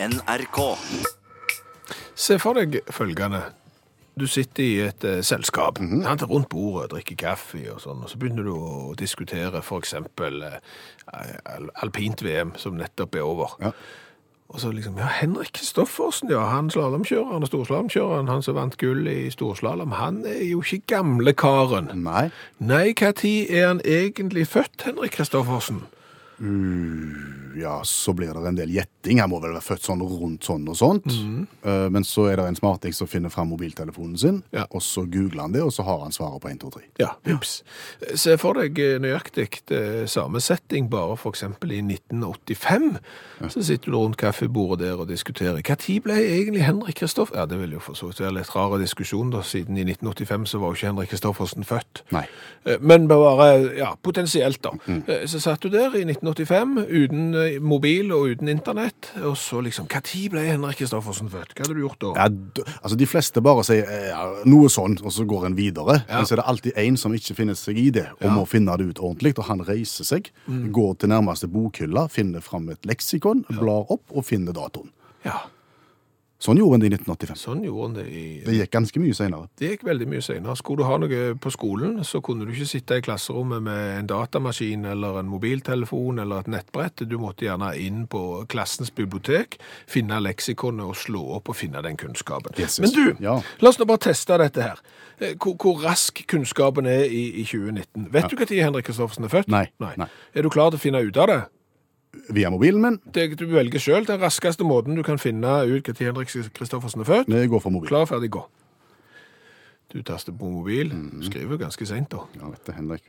NRK. Se for deg følgende. Du sitter i et eh, selskap, sant, rundt bordet, drikker kaffe og sånn, og så begynner du å diskutere for eksempel eh, al- alpint VM, som nettopp er over. Ja. Og så liksom, ja, Henrik Kristoffersen, ja, han slalåmkjøreren og storslalåmkjøreren, han som vant gull i storslalåm, han er jo ikke gamle karen. Nei. Nei, tid er han egentlig født, Henrik Kristoffersen? Ja, så blir det en del gjetting. Han må vel være født sånn rundt sånn og sånt. Eh, Men så er det en smarting som finner fram mobiltelefonen sin, Ja. og så googler han det, og så har han svaret på 1, 2, 3. Ja, vips. Se for deg eh, nøyaktig eh, samme setting, bare eksempel i 1985. Så sitter du rundt kaffebordet der og diskuterer. Tid ble egentlig Henrik Kristoff... Ja, det vil jo for så vidt være litt rar diskusjon, da, siden i 1985 så var jo ikke Henrik Kristoffersen født. Nei. Men bare, ja, potensielt da. Eh, Så satt du der i 1985, uten eh, mobil og uten internett, og så liksom, tid ble Henrik Kristoffersen født? Hva hadde du gjort da? Ja, altså De fleste bare sier eh, ja, noe sånn, og så går en videre. Ja. Men så er det alltid en som ikke finner seg i det, og må finne det ut ordentlig. Og han reiser seg, går til nærmeste bokhylle, finner fram et leksikon, blar opp og finner datoen. Ja, Sånn gjorde en det i 1985. sånn gjorde han det i... Det gikk ganske mye senere. Det gikk veldig mye senere. Skulle du ha noe på skolen, så kunne du ikke sitte i klasserommet med en datamaskin eller en mobiltelefon eller et nettbrett. Du måtte gjerne inn på klassens bibliotek, finne leksikonet og slå opp og finne den kunnskapen. Jesus. Men du, Ja. la oss nå bare teste dette her. Eh, Hvor, hvor rask kunnskapen er i, i 2019. Vet du når Henrik Kristoffersen er født? Nei, nei. Er du klar til å finne ut av det? Via mobilen min. det du velger selv den raskeste måten du kan finne ut hva Henrik Kristoffersen er født. Vi går for mobil. Klar, ferdig, gå. Du taster på mobil. Mm. skriver ganske sent, da. Ja, du, Henrik,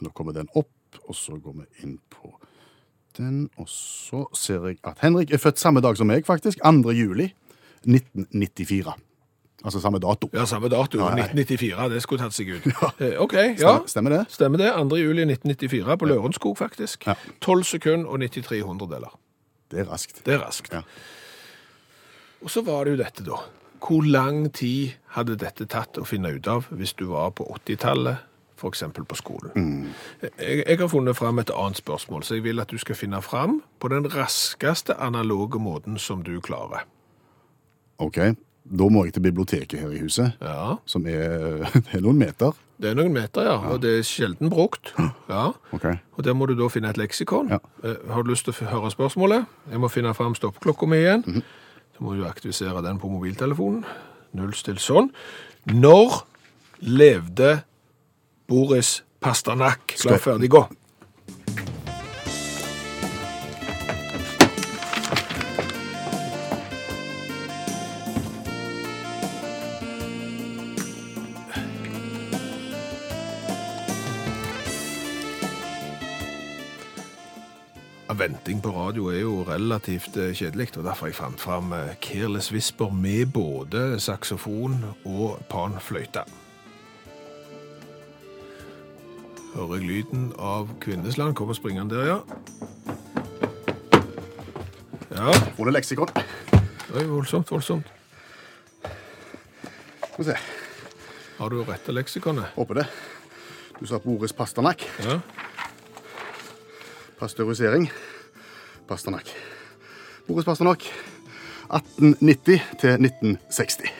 Nå kommer den opp, og så går vi inn på den. Og så ser jeg at Henrik er født samme dag som meg, faktisk. 2. juli 1994. Altså samme dato. Ja, samme dato. Nei. 1994. Det skulle tatt seg ut. Ja. OK, ja. Stemmer, det? Stemmer det. 2. juli 1994 på Lørenskog, faktisk. Ja. 12 sekunder og 93 hundredeler. Det er raskt. Det er raskt. Ja. Og så var det jo dette, da. Hvor lang tid hadde dette tatt å finne ut av hvis du var på 80-tallet, f.eks. på skolen? Jeg, jeg har funnet fram et annet spørsmål, så jeg vil at du skal finne fram på den raskeste analoge måten som du klarer. OK. Da må jeg til biblioteket her i huset, Ja, som er, er noen meter. det er noen meter, ja, og det er sjelden brukt. Ja, OK. og der må du da finne et leksikon. Ja. Eh, Har du lyst til å f- høre spørsmålet? Jeg må finne fram stoppklokka mi igjen. Så må du aktivisere den på mobiltelefonen. Nullstill sånn. Når levde Boris Pasternak? Klar, Skal- ferdig, gå. Venting på radio er jo relativt eh, kjedelig, og derfor jeg fant fram eh, Careless Whisper med både saksofon og panfløyte. Hører jeg lyden av Kvinnesland kommer springende der, ja. Ja, Får du leksikon? Oi, voldsomt, voldsomt. Skal vi se. Har du rette leksikonet? Håper det. Du sa Boris Pasternak. Ja. Pasteurisering. Pasternak. Boris Pasternak. 1890 til 1960.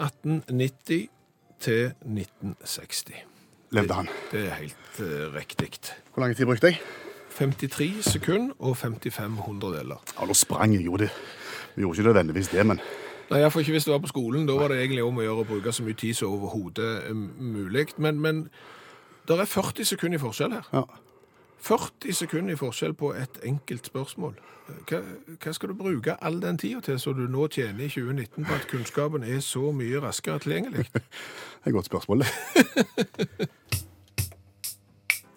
1890 til 1960. Levde han. Det er helt uh, riktig. Hvor lang tid brukte jeg? 53 sekunder og 55 hundredeler. Ja, Nå sprang jeg jo det. Vi gjorde ikke nødvendigvis det, men Nei, får ikke hvis du var på skolen. Da var det egentlig om å gjøre å bruke så mye tid som overhodet er mulig. Men, men det er 40 sekunder i forskjell her. ja. 40 sekunder i forskjell på et enkelt spørsmål. Hva, hva skal du bruke all den tida til så du nå tjener i 2019 på at kunnskapen er så mye raskere tilgjengelig? Det er et godt spørsmål, det.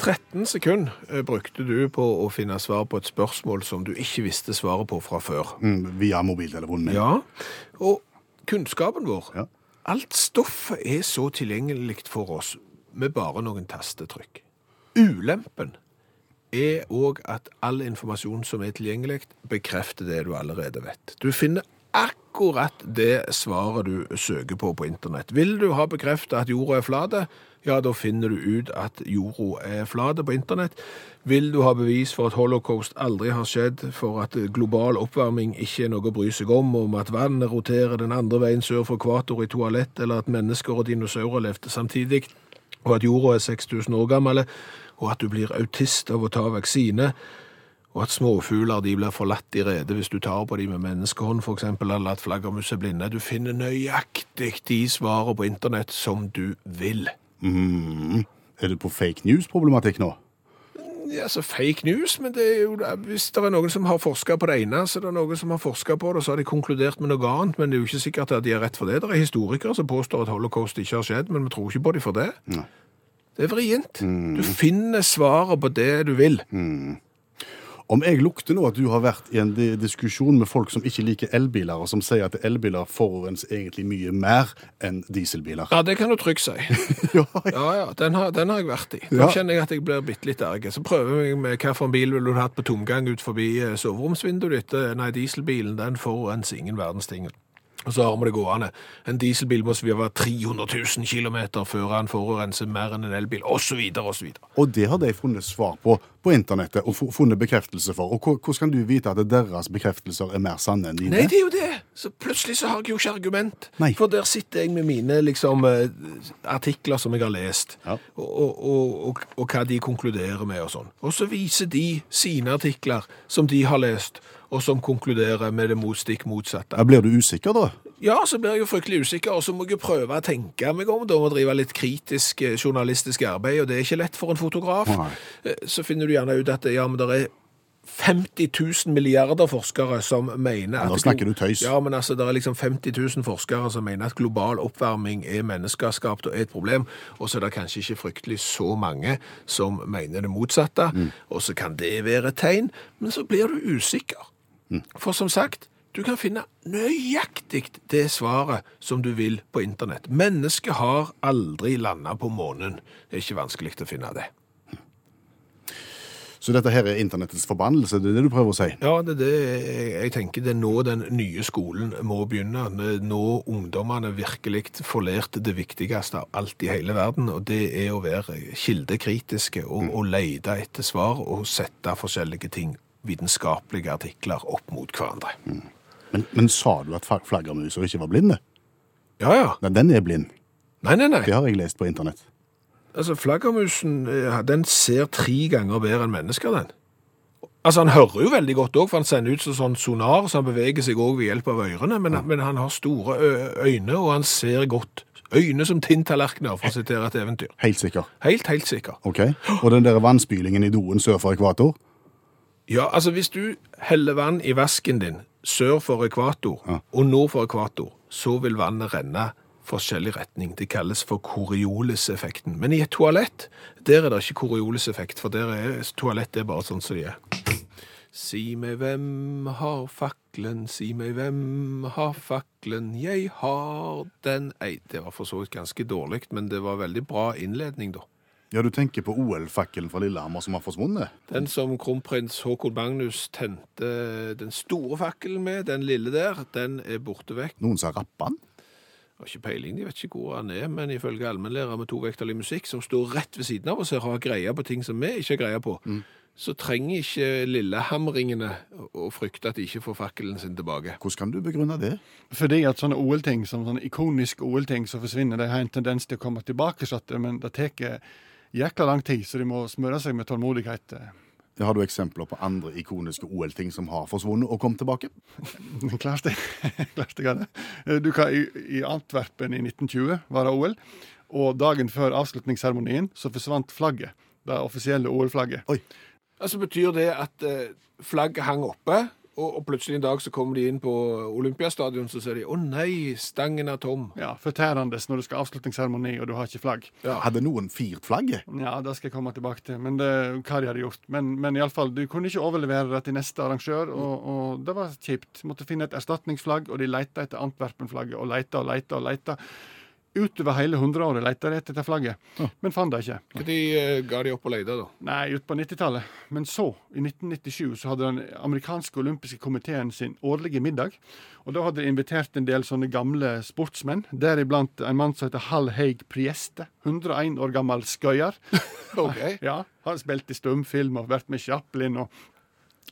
13 sekunder eh, brukte du på å finne svar på et spørsmål som du ikke visste svaret på fra før. Mm, via mobiltelefonen min. Ja, og kunnskapen vår, Ja. alt stoffet er så tilgjengelig for oss med bare noen tastetrykk. Ulempen er òg at all informasjon som er tilgjengelig, bekrefter det du allerede vet. Du finner akkurat det svaret du søker på på internett. Vil du ha bekreftet at jorda er flat, ja, da finner du ut at jorda er flat på internett. Vil du ha bevis for at holocaust aldri har skjedd, for at global oppvarming ikke er noe å bry seg om, om at vannet roterer den andre veien sør for ekvator i toalett, eller at mennesker og dinosaurer levde samtidig, og at jorda er 6000 år gammel, og at du blir autist av å ta vaksine, og at småfugler de blir forlatt i rede hvis du tar på dem med menneskehånd, f.eks., eller at flaggermus er blinde. Du finner nøyaktig de svarene på internett som du vil. Mm. Er det på fake news-problematikk nå? Ja, altså Fake news, men det er jo, hvis det er noen som har forska på det ene, så er det noen som har forska på det, og så har de konkludert med noe annet. Men det er jo ikke sikkert at de har rett for det. Det er historikere som påstår at holocaust ikke har skjedd, men vi tror ikke på dem for det. Nei. Det er vrient. Du finner svaret på det du vil. Om jeg lukter nå at du har vært i en diskusjon med folk som ikke liker elbiler, og som sier at elbiler forurenser egentlig mye mer enn dieselbiler. Ja, det kan du trygt si. Ja, Ja, den har, den har jeg vært i. Da Ja. kjenner jeg at jeg blir bitte litt erg. Så prøver jeg med hvilken bil ville du hatt på tomgang ut forbi eh, soveromsvinduet ditt. Eh, Nei, dieselbilen den forurenser ingen verdens ting. Og så har vi det gående. En dieselbil må svive 300 000 km før han forurenser mer enn en elbil, osv., osv. Og og det har de funnet svar på på internettet og funnet bekreftelse for. Og hvordan kan du vite at deres bekreftelser er mer sanne enn dine? Nei, det er jo det! Så plutselig så har jeg jo ikke argument. Nei. For der sitter jeg med mine liksom, eh, artikler som jeg har lest, Ja. og, og, og, og, og hva de konkluderer med og sånn. Og så viser de sine artikler som de har lest, og som konkluderer med det motstikk motsatte. Ja, Blir du usikker da? Ja, så blir jeg jo fryktelig usikker, og så må jeg jo prøve å tenke meg om, da må drive litt kritisk eh, journalistisk arbeid, og det er ikke lett for en fotograf. Nei. Eh, Så finner du gjerne ut at ja, men det er 50 000 milliarder forskere som mener at... nå snakker du tøys. Ja, men altså, det er liksom 50 000 forskere som mener at global oppvarming er menneskeskapt og er et problem, og så er det kanskje ikke fryktelig så mange som mener det motsatte, Mm. og så kan det være et tegn, men så blir du usikker. For som sagt, du kan finne nøyaktig det svaret som du vil på internett. Mennesket har aldri landet på månen. Det er ikke vanskelig å finne det. Så dette her er internettets forbannelse, det er det du prøver å si? Ja, det er det jeg, tenker. Det er nå den nye skolen må begynne. Nå ungdommene virkelig får lært det viktigste av alt i hele verden, og det er å være kildekritiske og, og lete etter svar og sette forskjellige ting, vitenskapelige artikler, opp mot hverandre. Men, men sa du at flaggermuser ikke var blinde? Ja, ja. Nei, den er blind. Nei, nei, nei. Det har jeg lest på internett. Altså, flaggermusen, eh, den ser tre ganger bedre enn mennesker, den. Altså, han hører jo veldig godt òg, for han sender ut så- sånn sonar, så han beveger seg òg ved hjelp av ørene, men, men han har store øyne, og han ser godt. Øyne som tinntallerkener, for å sitere et eventyr. Helt sikker. Helt, helt sikker. Ok. Og den der vannspylingen i doen sør for ekvator? Ja, altså, hvis du heller vann i vasken din sør for ekvator Ja. og nord for ekvator, så vil vannet renne forskjellig retning. Det kalles for Coriolis-effekten. Men i et toalett, der er det ikke Coriolis-effekt, for der er toalett er bare sånn som de er. Si meg hvem har fakkelen, si meg hvem har fakkelen, jeg har den ei. Det var for så vidt ganske dårlig, men det var veldig bra innledning, da. Ja, du tenker på OL-fakkelen fra Lillehammer som har forsvunnet? Den som kronprins Håkon Magnus tente den store fakkelen med, den lille der, den er borte vekk. Noen sa rappa den? har ikke peiling, de vet ikke hvor han er, men ifølge allmennlærer med tovektig musikk, som står rett ved siden av oss og har greie på ting som vi ikke har greie på, så trenger ikke lillehamringene å- frykte at de ikke får fakkelen sin tilbake. Hvordan kan du begrunne det? Fordi at sånne OL-ting, som sånne ikoniske OL-ting som forsvinner, de har en tendens til å komme tilbake, så men det tar jækla lang tid, så de må smøre seg med tålmodighet. Har du eksempler på andre ikoniske OL-ting som har forsvunnet og kommet tilbake? Klart det. Klart jeg. Du kan, i, I Antwerpen i 1920 var det OL, og dagen før avslutningsseremonien så forsvant flagget. Det offisielle OL-flagget. Oi. Altså betyr det at eh, flagget hang oppe, og, og plutselig en dag så kommer de inn på Olympiastadion, så sier de, å nei, stangen er tom. Ja, Fortærende når du skal ha avslutningsseremoni og du har ikke flagg. Ja. Hadde noen firt flagget? Ja, det skal jeg komme tilbake til. Men det, hva de hadde gjort. Men, men iallfall, du kunne ikke overlevere det til neste arrangør, og, og det var kjipt. Måtte finne et erstatningsflagg, og de leita etter Antwerpen-flagget, og leita og leita og leita. Utover hele hundreåret lette de etter dette flagget, men fant det ikke. Når ga de opp og leide, da? Nei, ut på 90-tallet. Men så, i 1997, så hadde den amerikanske olympiske komiteen sin årlige middag. Og da hadde de invitert en del sånne gamle sportsmenn, deriblant en mann som heter Hal Haig Prieste. 101 år gammel skøyer. OK. Ja, Har spilt i stumfilm og vært med Chaplin og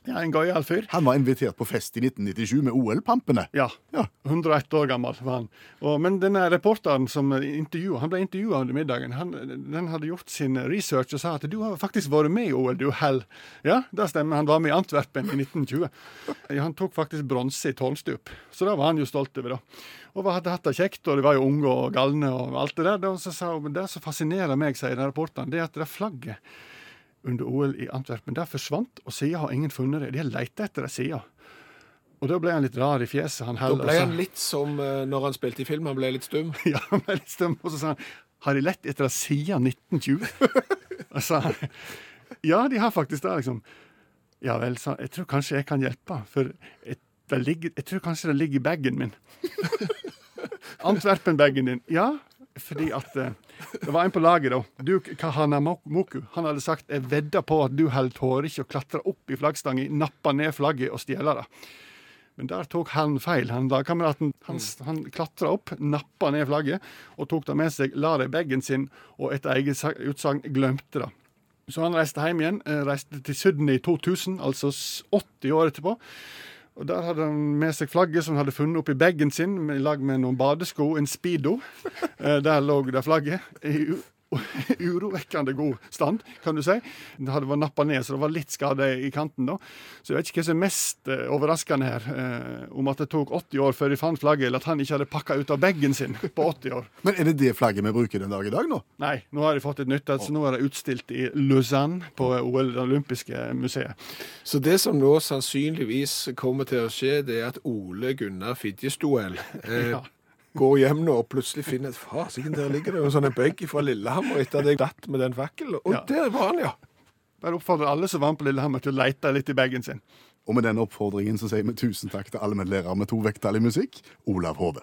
Ja, en gøyal fyr. Han var invitert på fest i 1997 med OL-pampene. Ja. Ja. 101 år gammel var han. Og, men denne reporteren som intervjuet, han ble intervjua under middagen. Han, den hadde gjort sin research og sa at du har faktisk vært med i OL, du Hell. Ja, det stemmer. Han var med i Antwerpen i 1920. Han tok faktisk bronse i tårnstup, så det var han jo stolt over. da. Og hadde hatt det kjekt, og de var jo unge og galne og alt det der. Og så sa hun det som fascinerer meg, sier den reporteren, det er at det er flagget under OL i Antwerpen, det forsvant, og siden har ingen funnet det. De har leita etter det siden. Og da ble han litt rar i fjeset. Han Da ble han litt som eh, når han spilte i film, han ble litt stum. Ja, han ble litt stum. Og så sa han har de lett etter det siden 1920? Og sa han ja, de har faktisk det, liksom. Ja vel, sa han. Jeg tror kanskje jeg kan hjelpe, for jeg, det ligger, jeg tror kanskje det ligger i bagen min. Antwerpen-bagen din. Ja, fordi at eh, det var en på laget, da. Du, Kahana Moku. Han hadde sagt jeg vedder på at du holder tårer ikke å klatre opp i flaggstanga, nappe ned flagget og stjele det. Men der tok han feil. Han lagkameraten han, han klatra opp, nappa ned flagget og tok det med seg, la det i bagen sin, og etter eget sa- utsagn glemte det. Så han reiste hjem igjen. eh, Reiste til Sydney i 2000, altså 80 år etterpå. Og Der hadde han med seg flagget som han hadde funnet opp i bagen sin, i lag med noen badesko, en speedo. Eh, Der lå det flagget. i Urovekkende god stand, kan du si. Det hadde vært nappa ned, så det var litt skade i kanten. da. Så jeg vet ikke hva som er mest eh, overraskende her, eh, om at det tok 80 år før de fant flagget, eller at han ikke hadde pakka ut av bagen sin på 80 år. Men er det det flagget vi bruker den dag i dag nå? Nei, nå har de fått et nytt. altså Nå er det utstilt i Lausanne, på OL, det olympiske museet. Så det som nå sannsynligvis kommer til å skje, det er at Ole Gunnar Fidjestuel eh, Ja. Går hjem nå og plutselig finner Fasiken, der ligger det jo en sånn bag fra Lillehammer etter at jeg datt med den fakkelen. Og Ja. der var han, ja. Bare oppfordrer alle som var med på Lillehammer til å lete litt i bagen sin. Og med den oppfordringen så sier vi tusen takk til allmennlærer med to vekttall i musikk, Olav Hove.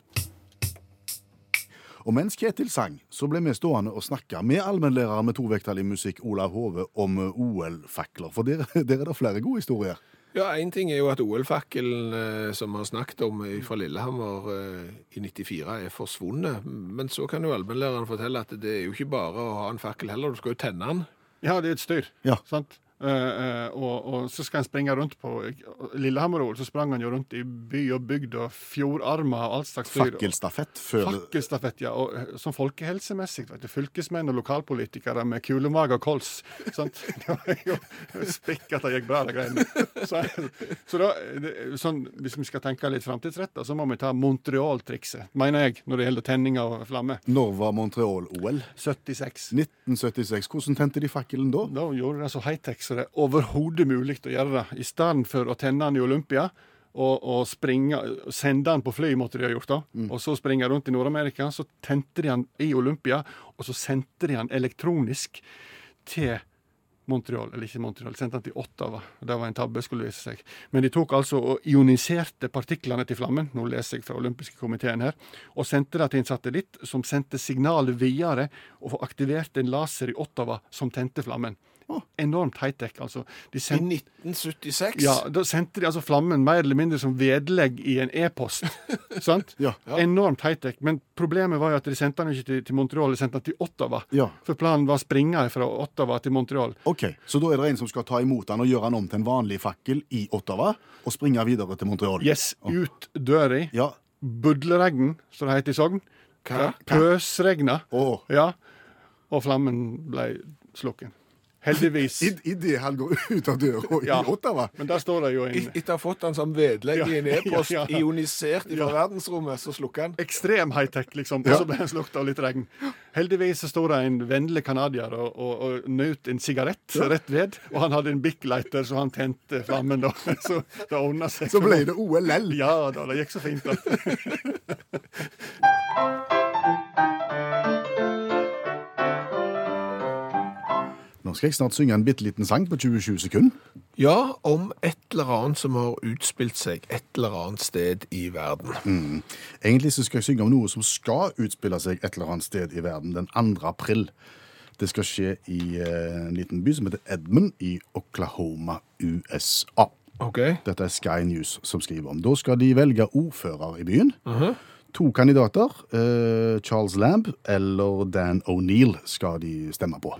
Og mens Kjetil sang, så ble vi stående og snakke med allmennlærer med to vekttall i musikk, Olav Hove, om OL-fakler. For der, der er det flere gode historier. Ja, Én ting er jo at OL-fakkelen eh, som vi har snakket om fra Lillehammer eh, i 94, er forsvunnet. Men så kan jo allmennlæreren fortelle at det er jo ikke bare å ha en fakkel heller, du skal jo tenne den. Ja, det er et styr. Ja. Sant? Eh, uh, og, og så skal han springe rundt på Lillehammer-OL. Så sprang han jo rundt i by og bygd og fjordarmer og alt slags dyr. Fakkelstafett før Fakkelstafett, ja. Og eh, sånn folkehelsemessig. Vet du, fylkesmenn og lokalpolitikere med kulemage og kols. Sant? Det var jo spikk at det gikk bra, de greiene. Så, så da, sånn, hvis vi skal tenke litt framtidsretta, så må vi ta Montreal-trikset, mener jeg, når det gjelder tenning av flamme. Når var Montreal-OL? 76. 1976. Hvordan tente de fakkelen da? Da gjorde de så high-tech så det er overhodet mulig å gjøre det. I stedet for å tenne den i Olympia og, og springe, sende den på fly, måtte de ha gjort da. Og så springe rundt i Nord-Amerika. Så tente de den i Olympia, og så sendte de den elektronisk til Montreal, eller ikke Montreal, sendte den til Ottawa. Det var en tabbe, skulle vise seg. Men de tok altså og ioniserte partiklene til flammen, nå leser jeg fra olympiske komiteen her, og sendte det til en satellitt som sendte signalet videre og aktiverte en laser i Ottawa som tente flammen. Enormt high-tech, altså. I 1976. ja, Da sendte de altså flammen mer eller mindre som vedlegg i en e-post. sant? Ja. Enormt high-tech. Men problemet var jo at de sendte den ikke til, til Montreal, de sendte den til Ottawa. Ja. For planen var å springe fra Ottawa til Montreal. Ok, Så da er det en som skal ta imot den og gjøre den om til en vanlig fakkel i Ottawa, og springe videre til Montreal? Yes, ut døra. Ja. Budleregn, som det heter i Sogn. Pøsregna. Oh. Ja. Og flammen ble slukken. Heldigvis. I, I det han går ut av døra i Ja. Ottawa? Men der står det jo en Etter å ha fått den som vedlegg i en Ja, e-post, ja, ja. ionisert fra verdensrommet, så slukker han. ekstrem high-tech, liksom. Og så ble han slukt av litt regn. Heldigvis så sto det en vennlig canadier og, og, og nøt en sigarett rett ved. Og han hadde en Bic Lighter, så han tente flammen, da. Så det ordna seg. Så ble det OLL. Ja da, det gikk så fint. da. Nå skal jeg snart synge en bitte liten sang på 27 sekunder. Ja, om et eller annet som har utspilt seg et eller annet sted i verden. Egentlig så skal jeg synge om noe som skal utspille seg et eller annet sted i verden den 2. april. Det skal skje i eh, en liten by som heter Edmund i Oklahoma, USA. Okay. Dette er Sky News som skriver om. Da skal de velge ordfører i byen. To kandidater, eh, Charles Lamb eller Dan O'Neill, skal de stemme på.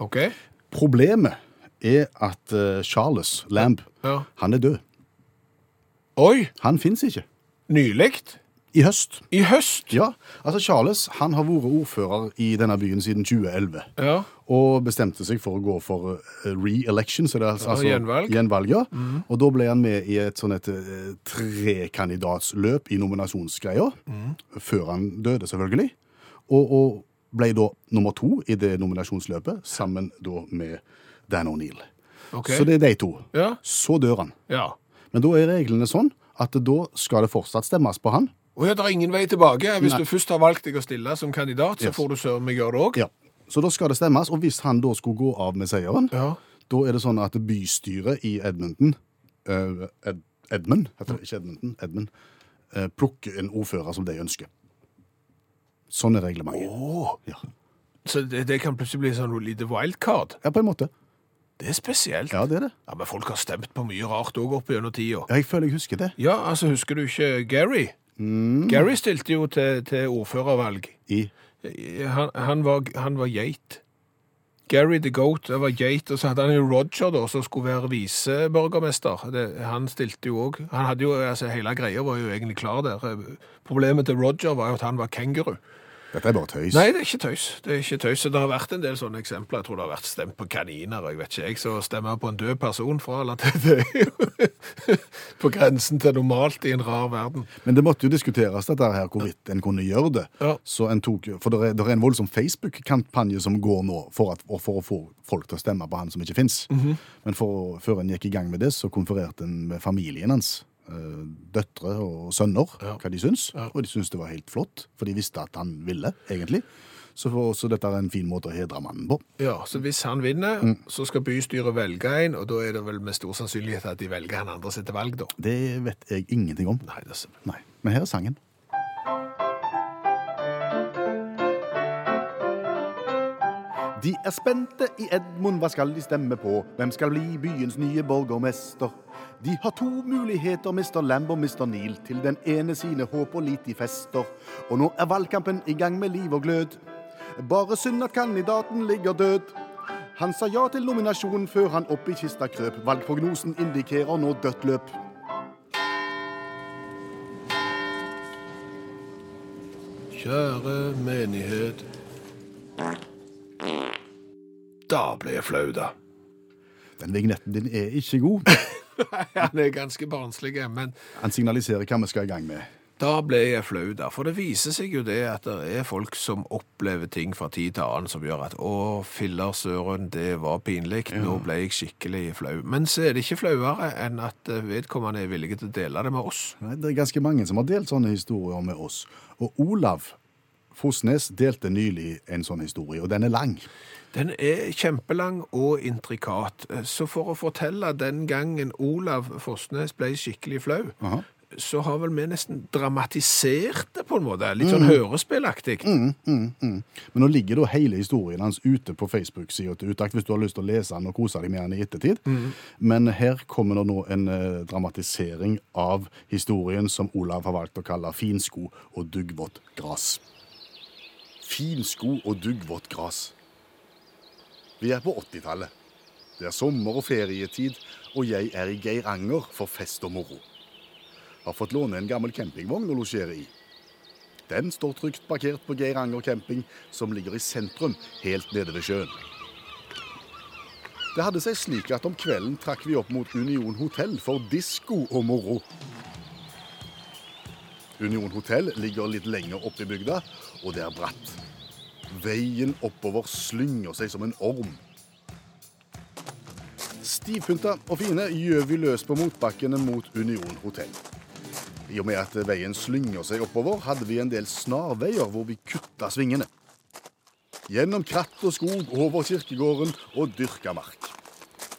Ok. Problemet er at eh, Charles Lamb, Ja. han er død. Oi, Han fins ikke. nylig? I høst. I høst. Ja, altså Charles han har vært ordfører i denne byen siden 2011. Ja. Og bestemte seg for å gå for eh, re-election, så det er altså, altså gjenvalg. Mhm. ja. Og da ble han med i et sånn et eh, trekandidatsløp i nominasjonsgreia, Mhm. før han døde, selvfølgelig. Og, og ble da nummer to i det nominasjonsløpet, sammen da med Dan O'Neill. Okay. Så det er de to. Ja. Så dør han. Ja. Men da er reglene sånn at da skal det fortsatt stemmes på han. Og ja, det er ingen vei tilbake. Hvis Nei. du først har valgt deg å stille som kandidat, så Yes. får du søren meg gjøre det òg. Ja. Så da skal det stemmes, og hvis han da skulle gå av med seieren, Ja. da er det sånn at bystyret i Edmonton, uh, Ed, Edmund, heter det ikke Edmonton, Edmund, uh, plukker en ordfører som de ønsker. Sånn er reglementet. Åh, Ja. Så det, det kan plutselig bli sånn noe lite wildcard. ja, på en måte. Det er spesielt. Ja, det er det. Ja, Men folk har stemt på mye rart òg opp gjennom tida. Ja, jeg føler jeg husker det. Ja, altså, husker du ikke Gary? Mm. Gary stilte jo til, til ordførervalg. I Han, han, var, han var geit. Gary the Goat det var geit, og så hadde han jo Roger, da, som skulle være viseborgermester. Det- Han stilte jo òg Han hadde jo, altså, Hele greia var jo egentlig klar der. Problemet til Roger var jo at han var kenguru. Dette er bare tøys. Nei, det er ikke tøys. Det er ikke tøys. Det har vært en del sånne eksempler. Jeg tror det har vært stemt på kaniner, og jeg vet ikke jeg, så stemmer på en død person fra eller. Det er jo på grensen til normalt i en rar verden. Men det måtte jo diskuteres dette her, hvorvidt en kunne gjøre det. Ja. Så en tok, for det er, det er en voldsom Facebook-kampanje som går nå for, at, for å få folk til å stemme på han som ikke fins. Mhm. Men for, før en gikk i gang med det, så konfererte en med familien hans. Eh, Døtre og sønner, Ja. hva de syns. Ja. Og de syntes det var helt flott, for de visste at han ville, egentlig. Så, for, så dette er en fin måte å hedre mannen på. Ja, så hvis han vinner, Mm. så skal bystyret velge en, og da er det vel med stor sannsynlighet at de velger han andre sitt valg, da. Det vet jeg ingenting om. Nei, det er Nei. Men her er sangen. De er spente i Edmund, hva skal de stemme på? Hvem skal bli byens nye borgermester? De har to muligheter, Mr. Lamb og Mr. Neil. Til den ene sine håp og lit de fester. Og nå er valgkampen i gang med liv og glød. Bare synd at kandidaten ligger død. Han sa ja til nominasjonen før han opp i kista krøp. Valgprognosen indikerer nå dødt løp. Kjære menighet. Da ble jeg flau, da. Den vignetten din er ikke god. Nei, Han er ganske barnslig, men Han signaliserer hva vi skal i gang med. da ble jeg flau, da. For det viser seg jo det at det er folk som opplever ting fra tid til annen som gjør at å, filler søren, det var pinlig, nå ble jeg skikkelig flau. Men så er det ikke flauere enn at eh, vedkommende er villige til å dele det med oss. Nei, Det er ganske mange som har delt sånne historier med oss. Og Olav Fosnes delte nylig en sånn historie, og den er lang. Den er kjempelang og intrikat, så for å fortelle den gangen Olav Fossnes ble skikkelig flau, Aha. så har vel vi nesten dramatisert det på en måte, litt sånn hørespillaktig. Men nå ligger da hele historien hans ute på Facebook-sida til Utakt, hvis du har lyst til å lese den og kose deg med den i ettertid. Men her kommer det nå en eh, dramatisering av historien som Olav har valgt å kalle Finsko og duggvått gras. Finsko og duggvått gras. Vi er på 80-tallet. Det er sommer og ferietid, og jeg er i Geiranger for fest og moro. Har fått låne en gammel campingvogn å losjere i. Den står trygt parkert på Geiranger camping, som ligger i sentrum, helt nede ved sjøen. Det hadde seg slik at om kvelden trakk vi opp mot Union hotell for disko og moro. Union hotell ligger litt lenger oppe i bygda, og det er bratt. Veien oppover slynger seg som en orm. Stivpynta og fine gjør vi løs på motbakkene mot Union hotell. I og med at veien slynger seg oppover, hadde vi en del snarveier hvor vi kutta svingene. Gjennom kratt og skog, over kirkegården og dyrka mark.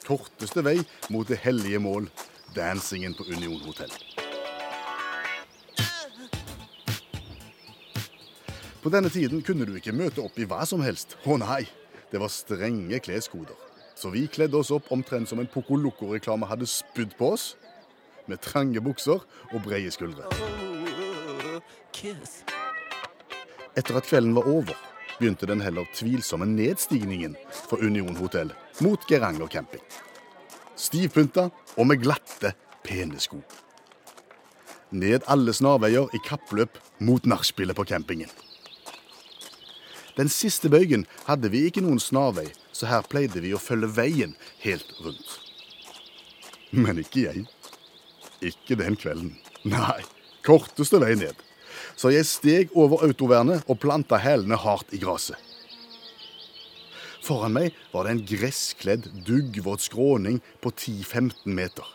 Korteste vei mot det hellige mål, dancingen på Union hotell. På denne tiden kunne du ikke møte opp i hva som helst. Å nei, det var strenge kleskoder. Så vi kledde oss opp omtrent som en Poco Loco-reklame hadde spydd på oss. Med trange bukser og breie skuldre. Etter at kvelden var over, begynte den heller tvilsomme nedstigningen for Union hotell mot Geranger camping. Stivpynta og med glatte, pene sko. Ned alle snarveier i kappløp mot nachspielet på campingen. Den siste bøygen hadde vi ikke noen snarvei, så her pleide vi å følge veien helt rundt. Men ikke jeg. Ikke den kvelden. Nei, korteste vei ned. Så jeg steg over autovernet og planta hælene hardt i gresset. Foran meg var det en gresskledd, duggvåt skråning på 10-15 meter.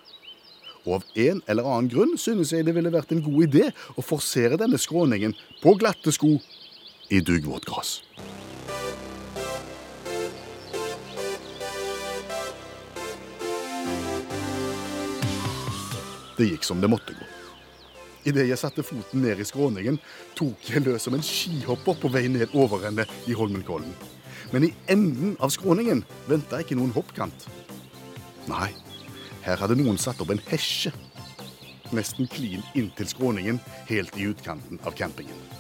Og av en eller annen grunn synes jeg det ville vært en god idé å forsere denne skråningen på glatte sko i duggvått gress. Det gikk som det måtte gå. Idet jeg satte foten ned i skråningen, tok jeg løs som en skihopper på vei ned overrennet i Holmenkollen. Men i enden av skråningen venta ikke noen hoppkant. Nei, her hadde noen satt opp en hesje. Nesten klin inntil skråningen, helt i utkanten av campingen.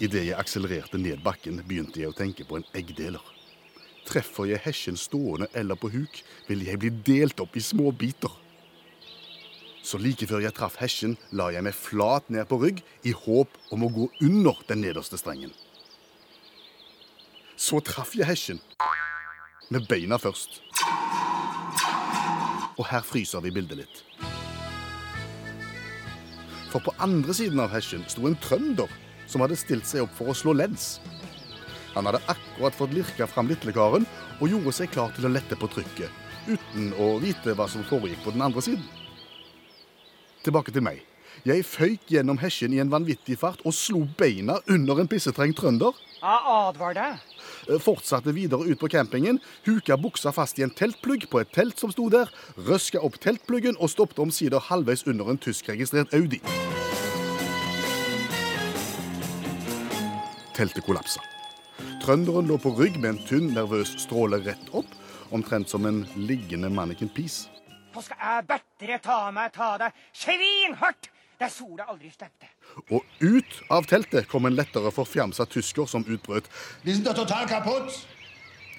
Idet jeg akselererte ned bakken, begynte jeg å tenke på en eggdeler. Treffer jeg hesjen stående eller på huk, vil jeg bli delt opp i små biter. Så like før jeg traff hesjen, la jeg meg flat ned på rygg i håp om å gå under den nederste strengen. Så traff jeg hesjen. Med beina først. Og her fryser vi bildet litt. For på andre siden av hesjen sto en trønder som hadde stilt seg opp for å slå lens. Han hadde akkurat fått lirka fram litlekaren og gjorde seg klar til å lette på trykket, uten å vite hva som foregikk på den andre siden. Tilbake til meg. Jeg føyk gjennom hesjen i en vanvittig fart og slo beina under en pissetreng trønder. Jeg advarer deg. Fortsatte videre ut på campingen, huka buksa fast i en teltplugg på et telt som sto der, røska opp teltpluggen og stoppet omsider halvveis under en tyskregistrert Audi. Teltet kollapsa. Trønderen lå på rygg med en tynn, nervøs stråle rett opp, omtrent som en liggende Mannequin Peace. Nå skal jeg bedre ta meg ta deg svinhardt der sola aldri stemte. Og ut av teltet kom en lettere forfjamsa tysker som utbrøt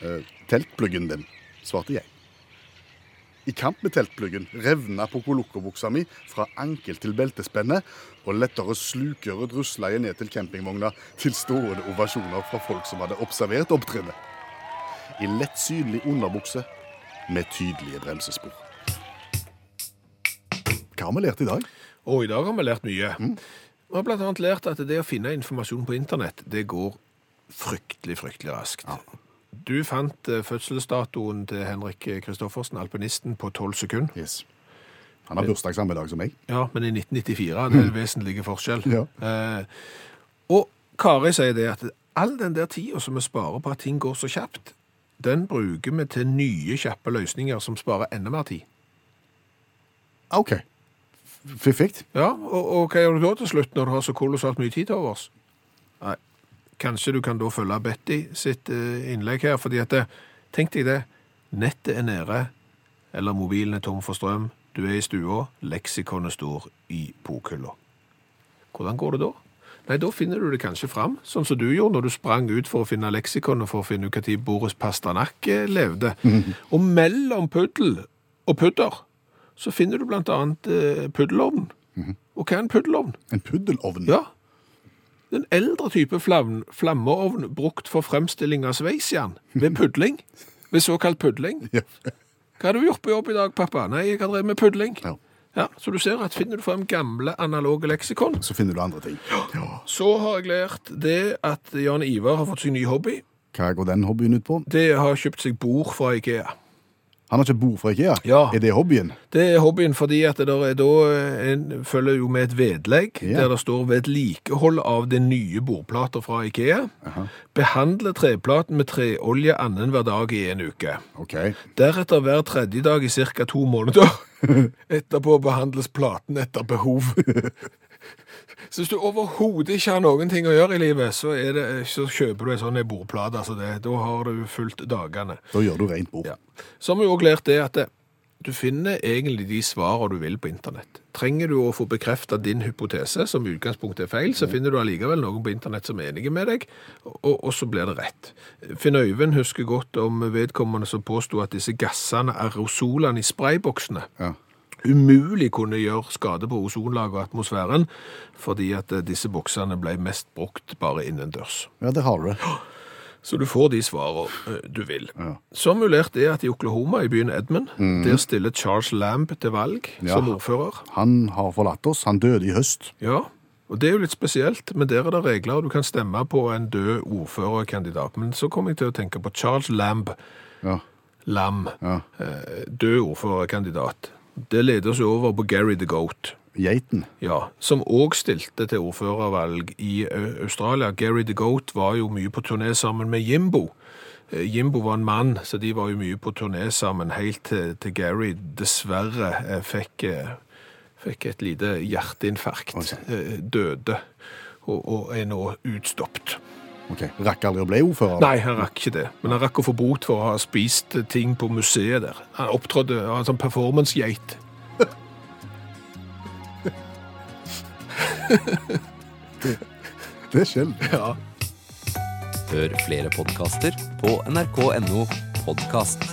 eh, 'Teltpluggen din', svarte jeg. I kamp med teltpluggen revna Pokoloko-buksa mi fra ankel til beltespenne, og lettere slukøret rusla jeg ned til campingvogna til stående ovasjoner fra folk som hadde observert opptrinnet. I lett synlig underbukse med tydelige bremsespor. Hva har vi lært i dag? Og i dag har vi lært mye. Vi har annet lært at det å finne informasjon på internett, det går fryktelig, fryktelig raskt. Du fant eh, fødselsdatoen til Henrik Kristoffersen, alpinisten, på 12 sekunder. Yes. Han har bursdag samme dag som meg. Ja, men i 1994, det er en vesentlig forskjell. Ja. Eh, og Kari sier det at all den der tida som vi sparer på at ting går så kjapt, den bruker vi til nye, kjappe løsninger som sparer enda mer tid. OK. Fiffig. Ja, og, og hva gjør du da til slutt når du har så kolossalt mye tid til overs? Nei, kanskje du kan da følge Betty sitt eh, innlegg her, fordi at tenk deg det, nettet er nede, eller mobilen er tom for strøm, du er i stua, leksikonet står i bokhylla. Hvordan går det da? Nei, da finner du det kanskje fram, sånn som du gjorde når du sprang ut for å finne leksikonet for å finne ut når Boris Pasternak eh, levde. Og mellom puddel og pudder, så finner du blant annet eh, puddelovn. Og hva er en puddelovn? En puddelovn. Ja, en eldre type flam, flammeovn brukt for fremstilling av sveisjern ved pudling. Ved såkalt pudling. Ja. Hva har du gjort på jobb i dag, pappa? Nei, jeg har drevet med pudling. Ja. Ja, så du ser at finner du frem gamle analoge leksikon, Så finner du andre ting. Ja. så har jeg lært det at Jan Ivar har fått seg ny hobby. Hva går den hobbyen ut på? Det har kjøpt seg bord fra Ikea. Han har ikke bord fra Ikea? Ja. Er det hobbyen? Det er hobbyen fordi at det der er da en, følger jo med et vedlegg Ja. der det står vedlikehold av det nye bordplater fra Ikea. Behandle treplaten med treolje annenhver dag i en uke. Okay. Deretter hver tredje dag i ca. to måneder. Etterpå behandles platen etter behov. Så hvis du overhodet ikke har noen ting å gjøre i livet, så, er det, så kjøper du en sånn bordplate. Altså det, da har du fulgt dagene. Da gjør du rent bord. Ja. Så har vi også lært det at det, du finner egentlig de svarene du vil på internett. Trenger du å få bekreftet din hypotese, som i utgangspunktet er feil, så finner du allikevel noen på internett som er enige med deg, og, og så blir det rett. Finn Øyvind husker godt om vedkommende som påstod at disse gassene, aerosolene i sprayboksene, Ja. Umulig kunne gjøre skade på ozonlaget og atmosfæren, fordi at eh, disse boksene ble mest brukt bare innendørs. ja, det har du. Så du får de svarene eh, du vil. Ja. Så mulert er at i Oklahoma, i byen Edmund, der stiller Charles Lamb til valg Ja. som ordfører. Han har forlatt oss. Han døde i høst. Ja, og det er jo litt spesielt, men der er det regler, du kan stemme på en død ordførerkandidat. Men så kom jeg til å tenke på Charles Lamb, Ja. Lam, ja. eh, død ordførerkandidat. Det leder oss over på Gary the Goat. Geiten. Ja, som òg stilte til ordførervalg i Australia. Gary the Goat var jo mye på turné sammen med Jimbo. Eh, Jimbo var en mann, så de var jo mye på turné sammen, helt til, til Gary dessverre eh, fikk, eh, fikk et lite hjerteinfarkt, Okay. eh, døde, og, og er nå utstoppet. Ok, Rakk aldri å bli ordfører? Nei, han rakk ikke det, men han rakk å få bot for å ha spist ting på museet der. Han opptrådde, han var en sånn performance-geit. Det er sjelden. Ja. Hør flere podkaster på nrk.no podkast.